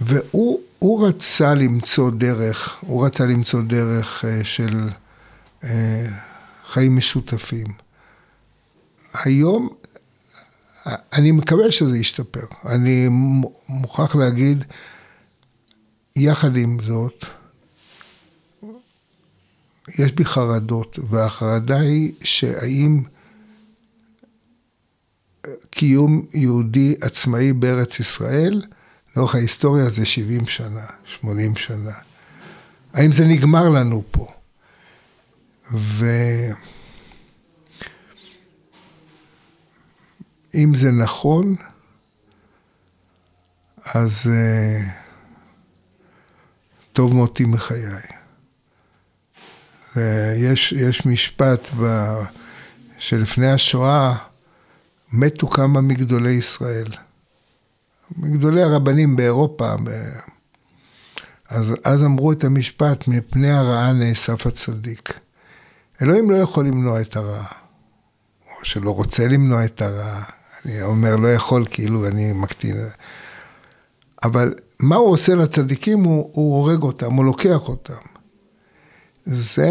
והוא רצה למצוא דרך, הוא רצה למצוא דרך uh, של uh, חיים משותפים. היום, אני מקווה שזה ישתפר. אני מוכרח להגיד, יחד עם זאת, יש בי חרדות, והחרדה היא שהאם קיום יהודי עצמאי בארץ ישראל, לאורך ההיסטוריה זה 70 שנה, 80 שנה. האם זה נגמר לנו פה? ואם זה נכון, אז uh, טוב מותי מחיי. יש, יש משפט ב, שלפני השואה, מתו כמה מגדולי ישראל. מגדולי הרבנים באירופה. אז, אז אמרו את המשפט, מפני הרעה נאסף הצדיק. אלוהים לא יכול למנוע את הרעה, או שלא רוצה למנוע את הרעה. אני אומר לא יכול, כאילו אני מקטין. אבל מה הוא עושה לצדיקים? הוא, הוא הורג אותם, הוא לוקח אותם. זה...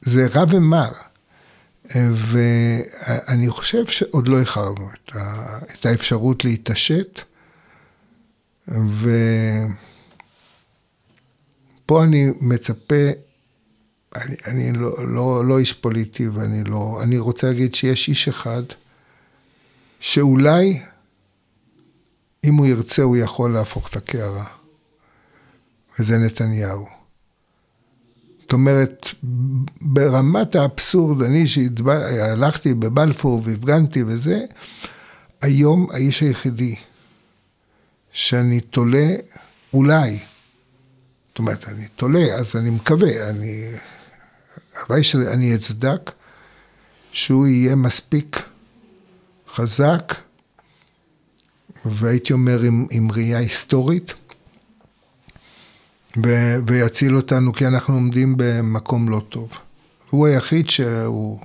זה רע ומר. ואני חושב שעוד לא איחרנו את, ה, את האפשרות להתעשת, ופה אני מצפה, אני, אני לא, לא, לא איש פוליטי ואני לא, אני רוצה להגיד שיש איש אחד שאולי אם הוא ירצה הוא יכול להפוך את הקערה, וזה נתניהו. זאת אומרת, ברמת האבסורד, אני שהלכתי בבלפור והפגנתי וזה, היום האיש היחידי שאני תולה, אולי, זאת אומרת, אני תולה, אז אני מקווה, אני, הלוואי שאני אצדק, שהוא יהיה מספיק חזק, והייתי אומר עם, עם ראייה היסטורית, ו- ויציל אותנו, כי אנחנו עומדים במקום לא טוב. הוא היחיד שהוא,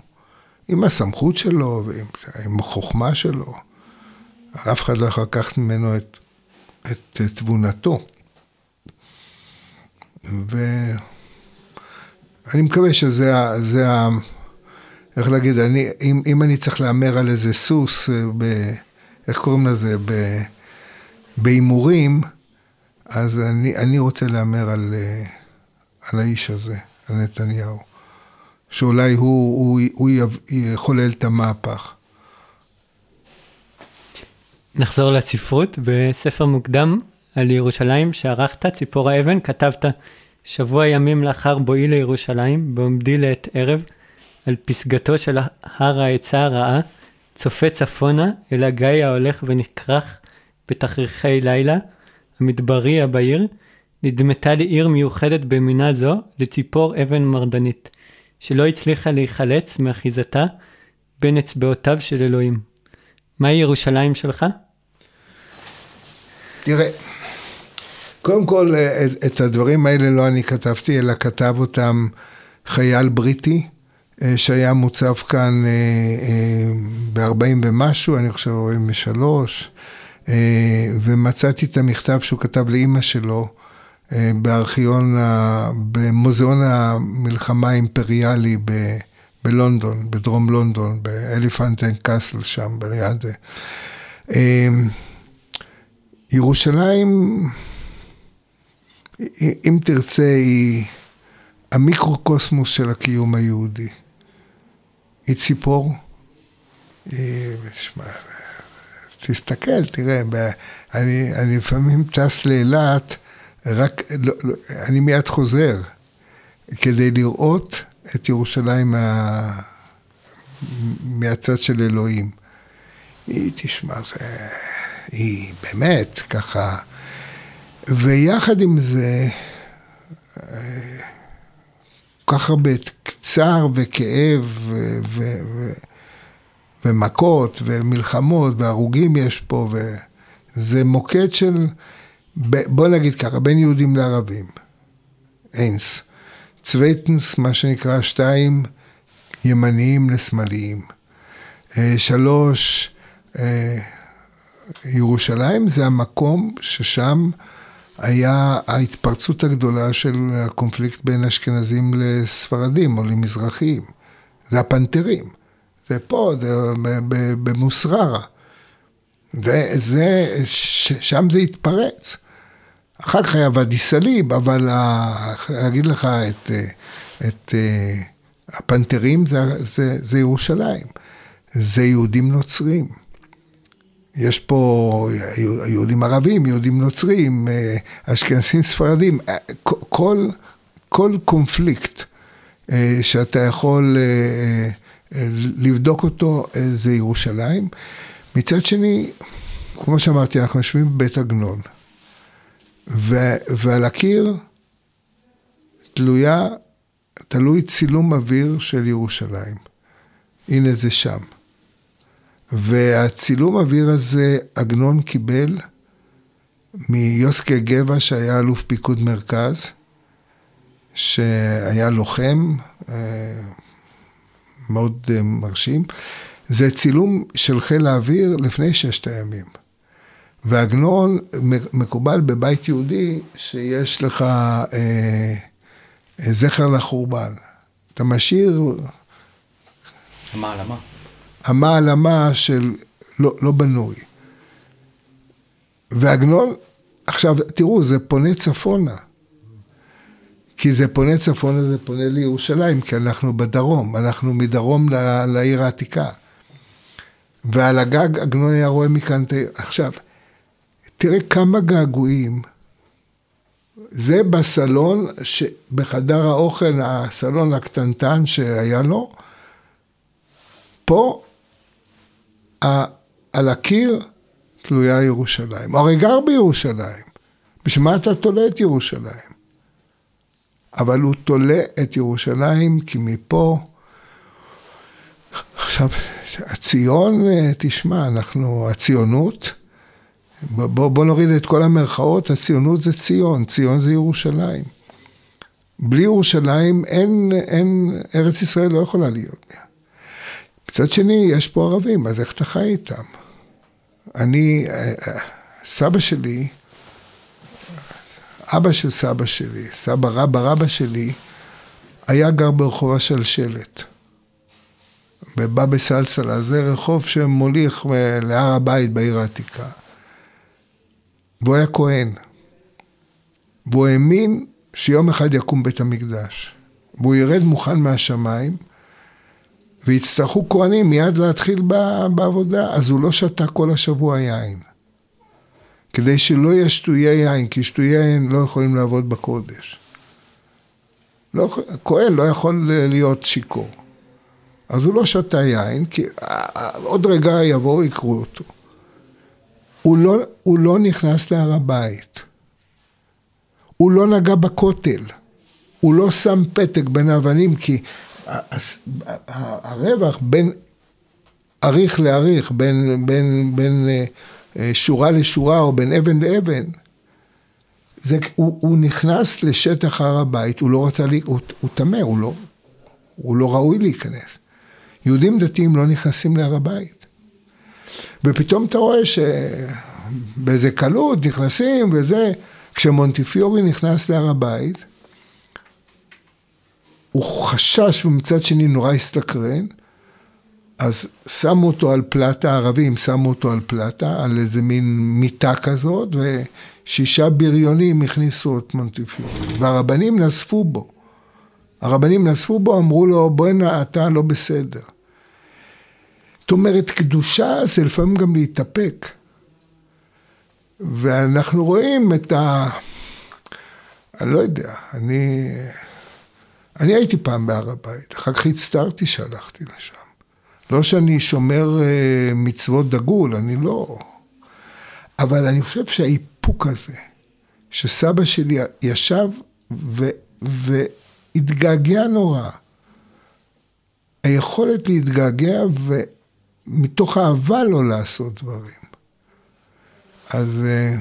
עם הסמכות שלו ועם עם החוכמה שלו, אף אחד לא יכול לקחת ממנו את, את תבונתו. ואני מקווה שזה זה ה... איך להגיד, אני, אם, אם אני צריך להמר על איזה סוס, אה, ב, איך קוראים לזה, בהימורים, אז אני, אני רוצה להמר על, אה, על האיש הזה, על נתניהו. שאולי הוא, הוא, הוא יחולל את המהפך. נחזור לספרות. בספר מוקדם על ירושלים שערכת, ציפור האבן, כתבת שבוע ימים לאחר בואי לירושלים, בעומדי לעת ערב, על פסגתו של הר העצה הרעה, צופה צפונה אל הגיא ההולך ונכרך בתכריכי לילה, המדברי הבהיר, נדמתה לי עיר מיוחדת במינה זו לציפור אבן מרדנית, שלא הצליחה להיחלץ מאחיזתה בין אצבעותיו של אלוהים. מהי ירושלים שלך? תראה, קודם כל, את הדברים האלה לא אני כתבתי, אלא כתב אותם חייל בריטי, אה, שהיה מוצב כאן אה, אה, ב-40 ומשהו, אני חושב 43, ומצאתי את המכתב שהוא כתב לאימא שלו בארכיון, במוזיאון המלחמה האימפריאלי ב... בלונדון, בדרום לונדון, באליפנטן קאסל שם, ביד. ירושלים, אם תרצה, היא המיקרוקוסמוס של הקיום היהודי. היא ציפור. תסתכל, תראה, אני, אני לפעמים טס לאילת, רק, לא, לא, אני מיד חוזר, כדי לראות את ירושלים מה, מהצד של אלוהים. היא, תשמע, זה, היא באמת ככה, ויחד עם זה, כל כך הרבה צער וכאב ו- ו- ו- ומכות ומלחמות והרוגים יש פה, וזה מוקד של, בוא נגיד ככה, בין יהודים לערבים. איינס. צווייטנס, מה שנקרא, שתיים, ימניים לשמאליים. אה, שלוש, אה, ירושלים זה המקום ששם היה ההתפרצות הגדולה של הקונפליקט בין אשכנזים לספרדים או למזרחים. זה הפנתרים. זה פה, זה במוסררה. זה, זה, שם זה התפרץ. אחר כך היה ואדי סאליב, אבל להגיד לך את, את הפנתרים זה, זה, זה ירושלים. זה יהודים נוצרים. יש פה יהודים ערבים, יהודים נוצרים, אה, אשכנזים ספרדים, אה, כל, כל קונפליקט אה, שאתה יכול לבדוק אותו זה ירושלים. מצד שני, כמו שאמרתי, אנחנו יושבים בבית עגנון, ועל הקיר תלויה, תלוי צילום אוויר של ירושלים. הנה זה שם. והצילום אוויר הזה עגנון קיבל מיוסקה גבע שהיה אלוף פיקוד מרכז, שהיה לוחם אה, מאוד אה, מרשים. זה צילום של חיל האוויר לפני ששת הימים. ועגנון מקובל בבית יהודי שיש לך אה, זכר לחורבן. אתה משאיר... המעלמה. המעלמה של לא, לא בנוי. ועגנון, עכשיו תראו, זה פונה צפונה. כי זה פונה צפונה, זה פונה לירושלים, כי אנחנו בדרום, אנחנו מדרום לעיר העתיקה. ועל הגג עגנון היה רואה מכאן את העיר. עכשיו, תראה כמה געגועים. זה בסלון, בחדר האוכל, הסלון הקטנטן שהיה לו. פה על הקיר תלויה ירושלים. הרי גר בירושלים. בשביל מה אתה תולה את ירושלים? אבל הוא תולה את ירושלים כי מפה... עכשיו, הציון, תשמע, אנחנו, הציונות, בוא, בוא נוריד את כל המרכאות, הציונות זה ציון, ציון זה ירושלים. בלי ירושלים אין, אין, ארץ ישראל לא יכולה להיות. מצד שני, יש פה ערבים, אז איך אתה חי איתם? אני, סבא שלי, אבא של סבא שלי, סבא רבא רבא שלי, היה גר ברחובה של שלט. בבאבי סלסלה, זה רחוב שמוליך להר הבית בעיר העתיקה. והוא היה כהן. והוא האמין שיום אחד יקום בית המקדש. והוא ירד מוכן מהשמיים, ויצטרכו כהנים מיד להתחיל בעבודה, אז הוא לא שתה כל השבוע יין. כדי שלא יהיה שטויי יין, כי שטויי יין לא יכולים לעבוד בקודש. לא, כהן לא יכול להיות שיכור. אז הוא לא שתה יין, כי עוד רגע יבואו יקרו אותו. הוא לא, הוא לא נכנס להר הבית. הוא לא נגע בכותל. הוא לא שם פתק בין האבנים, כי הרווח בין אריך לאריך, בין, בין, בין אה, שורה לשורה או בין אבן לאבן, זה, הוא, הוא נכנס לשטח הר הבית, הוא לא רצה, הוא טמא, הוא לא, הוא לא ראוי להיכנס. יהודים דתיים לא נכנסים להר הבית. ופתאום אתה רואה שבאיזה קלות נכנסים וזה, כשמונטיפיורי נכנס להר הבית, הוא חשש ומצד שני נורא הסתקרן, אז שמו אותו על פלטה, הערבים שמו אותו על פלטה, על איזה מין מיטה כזאת, ושישה בריונים הכניסו את מונטיפיורי, והרבנים נזפו בו. הרבנים נזפו בו, אמרו לו, בוא'נה, אתה לא בסדר. זאת אומרת, קדושה זה לפעמים גם להתאפק. ואנחנו רואים את ה... אני לא יודע, אני... אני הייתי פעם בהר הבית, אחר כך הצטערתי שהלכתי לשם. לא שאני שומר אה, מצוות דגול, אני לא... אבל אני חושב שהאיפוק הזה, שסבא שלי ישב ו... והתגעגע נורא, היכולת להתגעגע ומתוך אהבה לא לעשות דברים. אז... אה,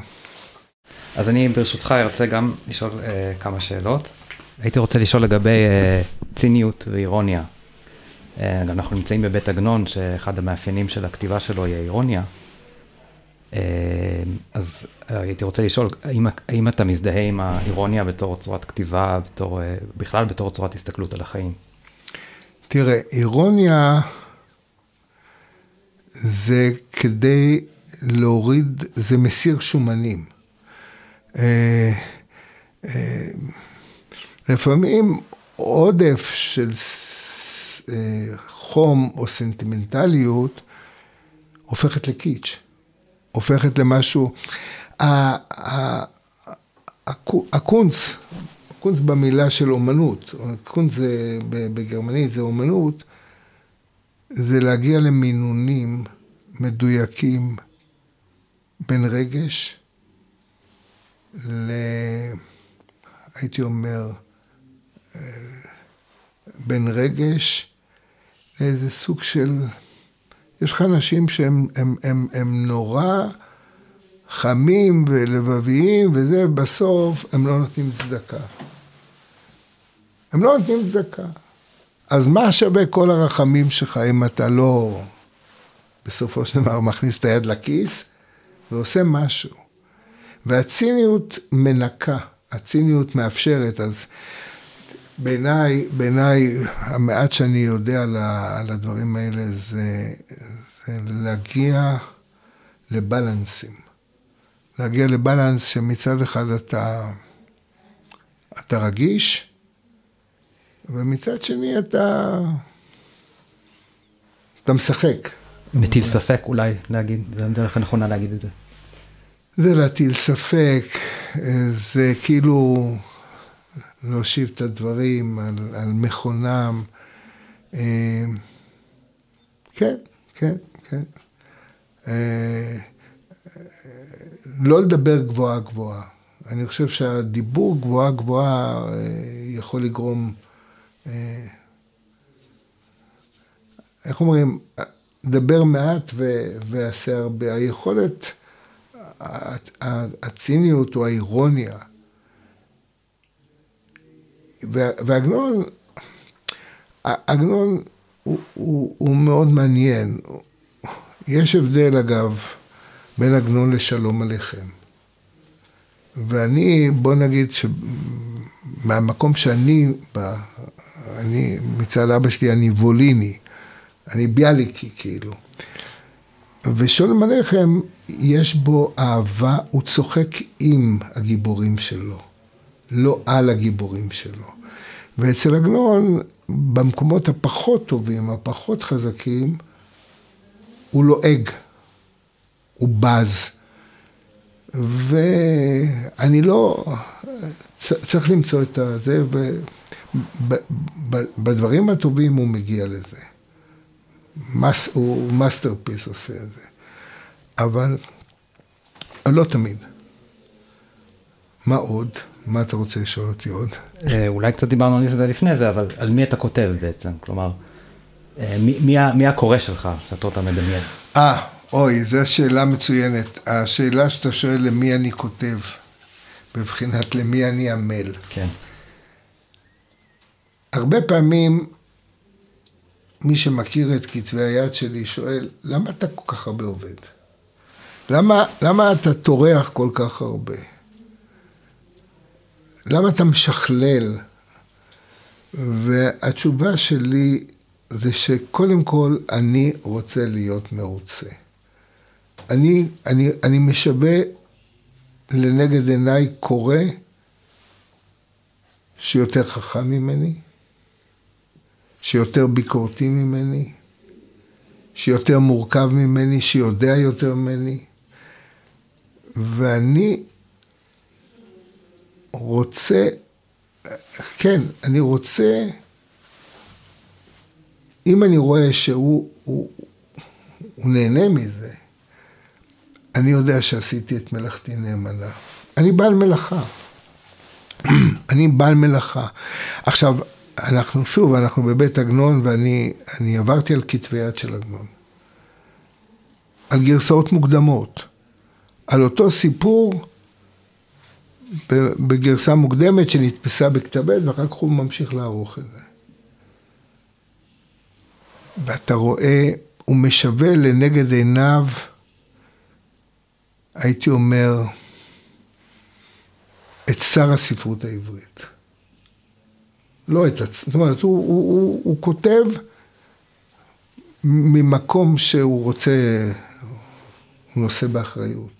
אז אני ברשותך ארצה גם לשאול uh, כמה שאלות. הייתי רוצה לשאול לגבי uh, ציניות ואירוניה. Uh, אנחנו נמצאים בבית עגנון, שאחד המאפיינים של הכתיבה שלו היא האירוניה. Uh, אז הייתי רוצה לשאול, האם, האם אתה מזדהה עם האירוניה בתור צורת כתיבה, בתור, uh, בכלל בתור צורת הסתכלות על החיים? תראה, אירוניה זה כדי להוריד, זה מסיר שומנים. אה, אה, לפעמים עודף של אה, חום או סנטימנטליות הופכת לקיץ', הופכת למשהו. הקונץ, הקונץ במילה של אומנות, קונץ זה, בגרמנית זה אומנות, זה להגיע למינונים מדויקים בין רגש ל... הייתי אומר, אה, בין רגש לאיזה סוג של... יש לך אנשים שהם הם, הם, הם נורא חמים ולבביים וזה, בסוף הם לא נותנים צדקה. הם לא נותנים צדקה. אז מה שווה כל הרחמים שלך אם אתה לא בסופו של דבר מכניס את היד לכיס ועושה משהו. והציניות מנקה, הציניות מאפשרת, אז בעיניי, בעיניי, המעט שאני יודע על הדברים האלה זה, זה להגיע לבלנסים. להגיע לבלנס שמצד אחד אתה, אתה רגיש, ומצד שני אתה, אתה משחק. מטיל ספק אולי להגיד, זו הדרך הנכונה להגיד את זה. זה להטיל ספק, זה כאילו להושיב את הדברים על, על מכונם. אה, כן, כן, כן. אה, לא לדבר גבוהה גבוהה. אני חושב שהדיבור גבוהה גבוהה אה, יכול לגרום, איך אומרים, דבר מעט ועשה הרבה. היכולת... הציניות או האירוניה. ועגנון, עגנון הוא, הוא, הוא מאוד מעניין. יש הבדל אגב בן עגנון לשלום עליכם. ואני, בוא נגיד שמהמקום שאני בא, אני, מצד אבא שלי אני ווליני, אני ביאליקי כאילו. ושלום עליכם, יש בו אהבה, הוא צוחק עם הגיבורים שלו, לא על הגיבורים שלו. ואצל עגנון, במקומות הפחות טובים, הפחות חזקים, הוא לועג, הוא בז. ואני לא, צריך למצוא את הזה, ובדברים הטובים הוא מגיע לזה. מס, הוא masterpiece עושה את זה. אבל לא תמיד. מה עוד? מה אתה רוצה לשאול אותי עוד? אה, אולי קצת דיברנו על זה לפני זה, אבל על מי אתה כותב בעצם? כלומר, אה, מי, מי, מי הקורא שלך, שאתה אתה מדמיין? אה, אוי, זו שאלה מצוינת. השאלה שאתה שואל למי אני כותב, בבחינת למי אני עמל. כן. הרבה פעמים מי שמכיר את כתבי היד שלי שואל, למה אתה כל כך הרבה עובד? למה, למה אתה טורח כל כך הרבה? למה אתה משכלל? והתשובה שלי זה שקודם כל אני רוצה להיות מרוצה. אני, אני, אני משווה לנגד עיניי קורא שיותר חכם ממני, שיותר ביקורתי ממני, שיותר מורכב ממני, שיודע יותר ממני. ואני רוצה, כן, אני רוצה, אם אני רואה שהוא הוא, הוא נהנה מזה, אני יודע שעשיתי את מלאכתי נאמנה. אני בעל מלאכה. אני בעל מלאכה. עכשיו, אנחנו, שוב, אנחנו בבית עגנון, ואני עברתי על כתבי יד של עגנון. על גרסאות מוקדמות. על אותו סיפור בגרסה מוקדמת שנתפסה בכתב עת, ואחר כך הוא ממשיך לערוך את זה. ואתה רואה, הוא משווה לנגד עיניו, הייתי אומר, את שר הספרות העברית. לא את עצמו, זאת אומרת, הוא, הוא, הוא, הוא כותב ממקום שהוא רוצה, הוא נושא באחריות.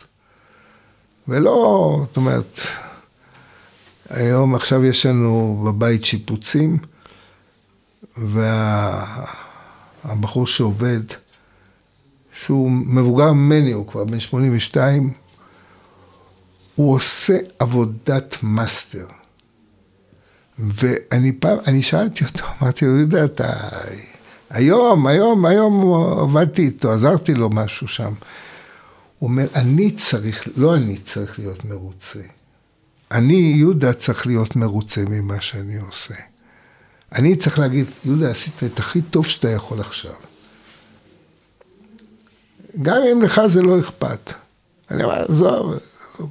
ולא, זאת אומרת, היום עכשיו יש לנו בבית שיפוצים, והבחור וה, שעובד, שהוא מבוגר ממני, הוא כבר בן 82, הוא עושה עבודת מאסטר. ואני פעם, אני שאלתי אותו, אמרתי לו, יהודה, אתה... היום, היום, היום עבדתי איתו, עזרתי לו משהו שם. הוא אומר, אני צריך, לא אני צריך להיות מרוצה. אני, יהודה, צריך להיות מרוצה ממה שאני עושה. אני צריך להגיד, יהודה, עשית את הכי טוב שאתה יכול עכשיו. גם אם לך זה לא אכפת. אני אומר, עזוב, עזוב,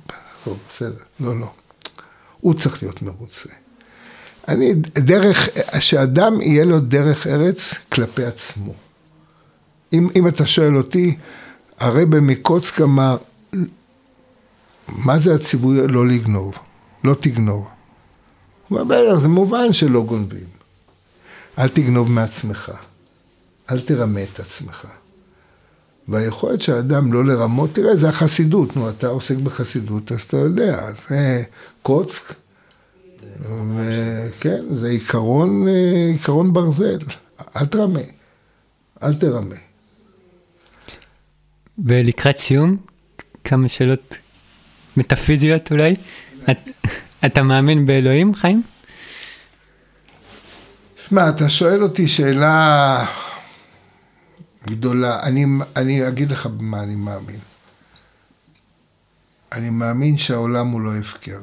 בסדר, לא, לא. הוא צריך להיות מרוצה. אני, דרך, שאדם יהיה לו דרך ארץ כלפי עצמו. אם, אם אתה שואל אותי, הרבי מקוצק אמר, מה זה הציווי לא לגנוב? לא תגנוב. הוא אומר, זה מובן שלא גונבים. אל תגנוב מעצמך, אל תרמה את עצמך. והיכולת של האדם לא לרמות, תראה, זה החסידות, נו, אתה עוסק בחסידות, אז אתה יודע, זה קוצק, וכן, זה עיקרון, אה, עיקרון ברזל, אל תרמה, אל תרמה. ולקראת סיום, כמה שאלות מטאפיזיות אולי. את, אתה מאמין באלוהים, חיים? שמע, אתה שואל אותי שאלה גדולה. אני, אני אגיד לך במה אני מאמין. אני מאמין שהעולם הוא לא הפקר.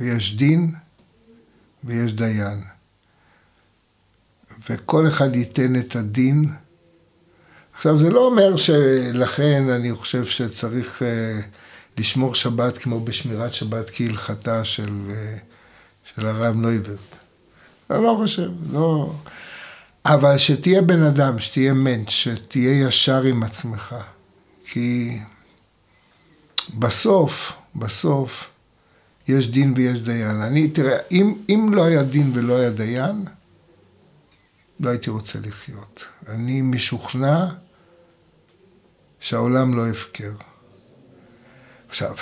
ויש דין ויש דיין. וכל אחד ייתן את הדין עכשיו, זה לא אומר שלכן אני חושב שצריך uh, לשמור שבת כמו בשמירת שבת כהלכתה של, uh, של הרב נויברט. אני לא חושב, לא... אבל שתהיה בן אדם, שתהיה מענט, שתהיה ישר עם עצמך. כי בסוף, בסוף, יש דין ויש דיין. אני, תראה, אם, אם לא היה דין ולא היה דיין, לא הייתי רוצה לחיות. אני משוכנע שהעולם לא הפקר. עכשיו,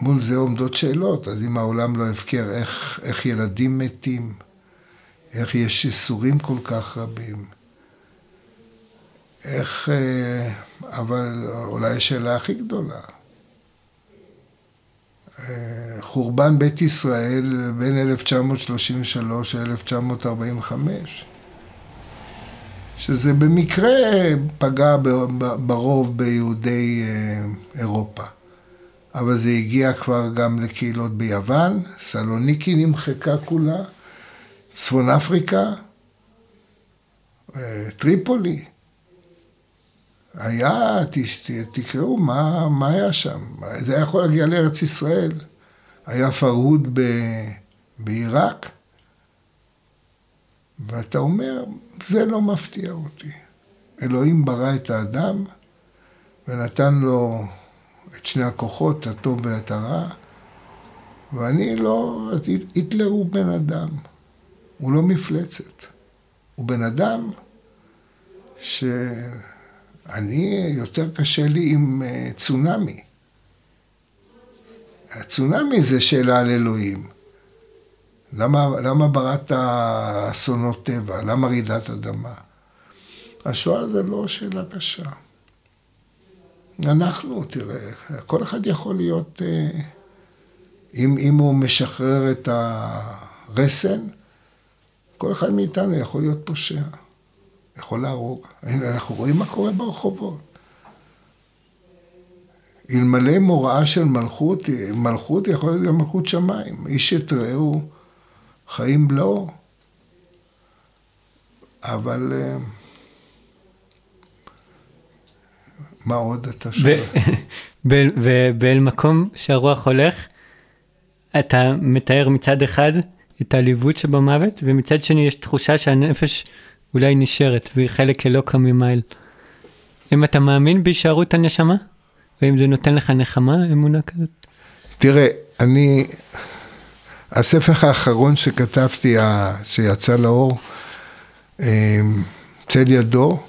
מול זה עומדות שאלות, אז אם העולם לא הפקר, איך, איך ילדים מתים? איך יש איסורים כל כך רבים? איך... אה, אבל אולי השאלה הכי גדולה, אה, חורבן בית ישראל בין 1933 ל-1945, שזה במקרה פגע ברוב ביהודי אה, אירופה. אבל זה הגיע כבר גם לקהילות ביוון, סלוניקי נמחקה כולה, צפון אפריקה, אה, טריפולי. היה, תקראו מה, מה היה שם. זה היה יכול להגיע לארץ ישראל. היה פרהוד בעיראק, ואתה אומר, זה לא מפתיע אותי. אלוהים ברא את האדם ונתן לו את שני הכוחות, הטוב ואת הרע, ואני לא, היטלר הוא בן אדם, הוא לא מפלצת. הוא בן אדם שאני, יותר קשה לי עם אה, צונאמי. הצונאמי זה שאלה על אלוהים. למה, למה בראת אסונות טבע? למה רעידת אדמה? השואה זה לא שאלה קשה. אנחנו, תראה, כל אחד יכול להיות, אה, אם, אם הוא משחרר את הרסן, כל אחד מאיתנו יכול להיות פושע, יכול להרוג. אנחנו רואים מה קורה ברחובות. אלמלא מוראה של מלכות, מלכות יכול להיות גם מלכות שמיים. איש את רעהו חיים בלעו. אבל... אה, מה עוד אתה שואל? ובאל מקום שהרוח הולך, אתה מתאר מצד אחד את העליבות שבמוות, ומצד שני יש תחושה שהנפש אולי נשארת, והיא חלק אלוקה ממייל. אם אתה מאמין בהישארות הנשמה? ואם זה נותן לך נחמה, אמונה כזאת? תראה, אני... הספר האחרון שכתבתי, שיצא לאור, אה, צל ידו,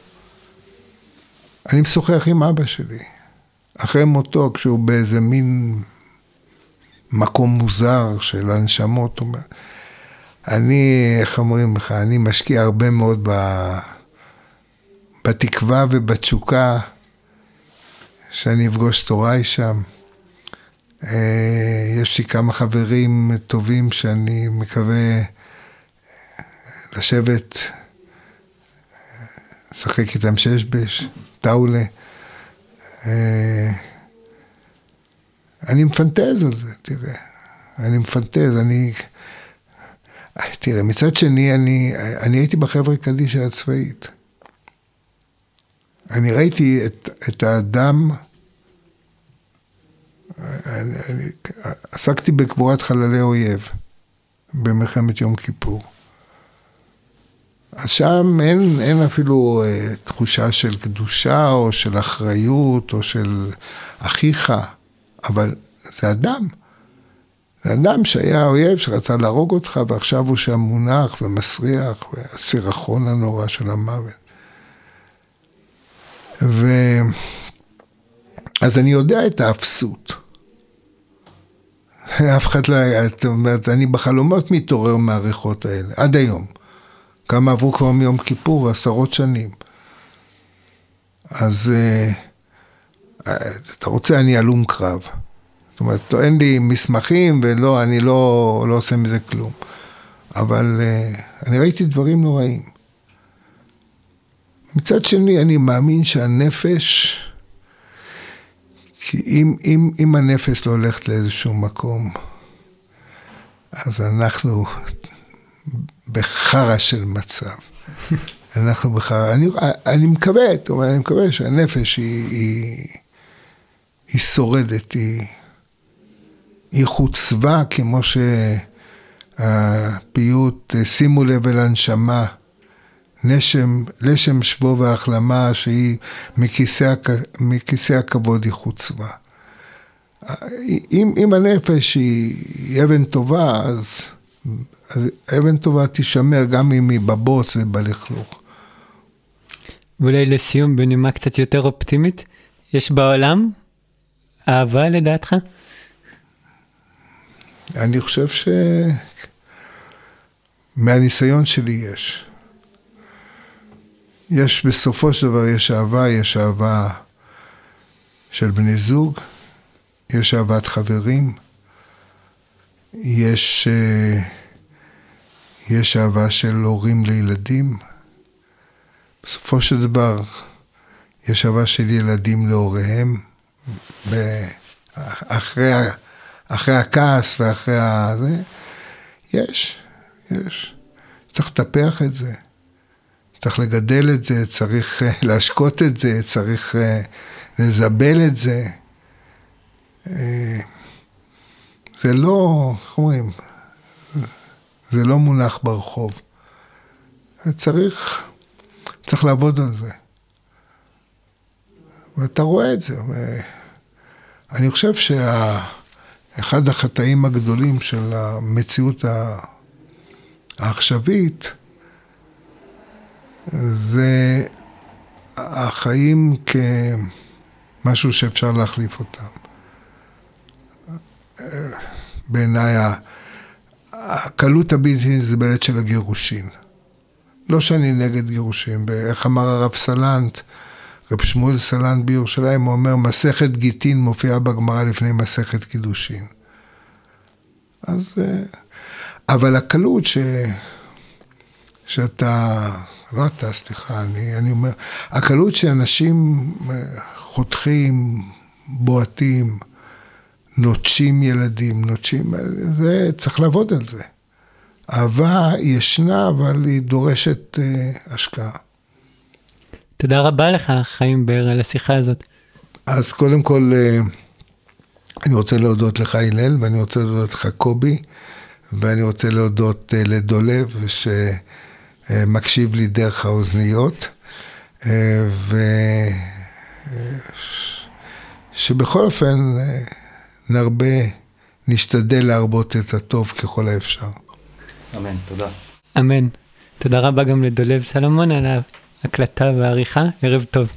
אני משוחח עם אבא שלי. אחרי מותו, כשהוא באיזה מין מקום מוזר של הנשמות, הוא אומר, אני, איך אומרים לך, אני משקיע הרבה מאוד ב... בתקווה ובתשוקה שאני אפגוש את הוריי שם. אה, יש לי כמה חברים טובים שאני מקווה לשבת, לשחק איתם שש בש. טאולה. אה, אני מפנטז על זה, תראה. אני מפנטז, אני... תראה, מצד שני, אני, אני הייתי בחבר'ה קדישא הצבאית. אני ראיתי את, את האדם, אני, אני, עסקתי בקבורת חללי אויב במלחמת יום כיפור. אז שם אין, אין אפילו אה, תחושה של קדושה או של אחריות או של אחיך, אבל זה אדם. זה אדם שהיה אויב שרצה להרוג אותך ועכשיו הוא שם מונח ומסריח, והסירחון הנורא של המוות. ו... אז אני יודע את האפסות. אף אחד לא היה, זאת אומרת, אני בחלומות מתעורר מהריחות האלה, עד היום. כמה עברו כבר מיום כיפור, עשרות שנים. אז אה, אתה רוצה, אני הלום קרב. זאת אומרת, אין לי מסמכים ולא, אני לא, לא עושה מזה כלום. אבל אה, אני ראיתי דברים נוראים. מצד שני, אני מאמין שהנפש, כי אם, אם, אם הנפש לא הולכת לאיזשהו מקום, אז אנחנו בחרא של מצב. אנחנו בחרא, אני, אני מקווה, אומרת, אני מקווה שהנפש היא, היא, היא שורדת, היא, היא חוצבה כמו שהפיוט, שימו לב אל הנשמה, נשם, לשם שבו והחלמה שהיא מכיסא, מכיסא הכבוד היא חוצבה. אם, אם הנפש היא אבן טובה, אז, אז אבן טובה תישמר גם אם היא בבוץ ובלכלוך. ואולי לסיום, בנימה קצת יותר אופטימית, יש בעולם אהבה לדעתך? אני חושב שמהניסיון שלי יש. יש, בסופו של דבר יש אהבה, יש אהבה של בני זוג, יש אהבת חברים, יש, אה, יש אהבה של הורים לילדים. בסופו של דבר, יש אהבה של ילדים להוריהם, אחרי, אחרי הכעס ואחרי הזה, יש, יש. צריך לטפח את זה, צריך לגדל את זה, צריך אה, להשקות את זה, צריך אה, לזבל את זה. אה, זה לא, איך אומרים, זה לא מונח ברחוב. צריך, צריך לעבוד על זה. ואתה רואה את זה. אני חושב שאחד החטאים הגדולים של המציאות העכשווית זה החיים כמשהו שאפשר להחליף אותם. בעיניי הקלות הבלתי נסבלת של הגירושין. לא שאני נגד גירושים, איך אמר הרב סלנט, רב שמואל סלנט בירושלים, הוא אומר, מסכת גיטין מופיעה בגמרא לפני מסכת קידושין. אז... אה, אבל הקלות ש... שאתה, לא אתה, סליחה, אני, אני אומר, הקלות שאנשים אה, חותכים, בועטים, נוטשים ילדים, נוטשים, זה, צריך לעבוד על זה. אהבה ישנה, אבל היא דורשת אה, השקעה. תודה רבה לך, חיים בר, על השיחה הזאת. אז קודם כל, אה, אני רוצה להודות לך, הלל, ואני רוצה להודות לך, קובי, ואני רוצה להודות אה, לדולב, שמקשיב לי דרך האוזניות, אה, ושבכל אופן נרבה, נשתדל להרבות את הטוב ככל האפשר. אמן, תודה. אמן. תודה רבה גם לדולב סלומון על ההקלטה והעריכה, ערב טוב.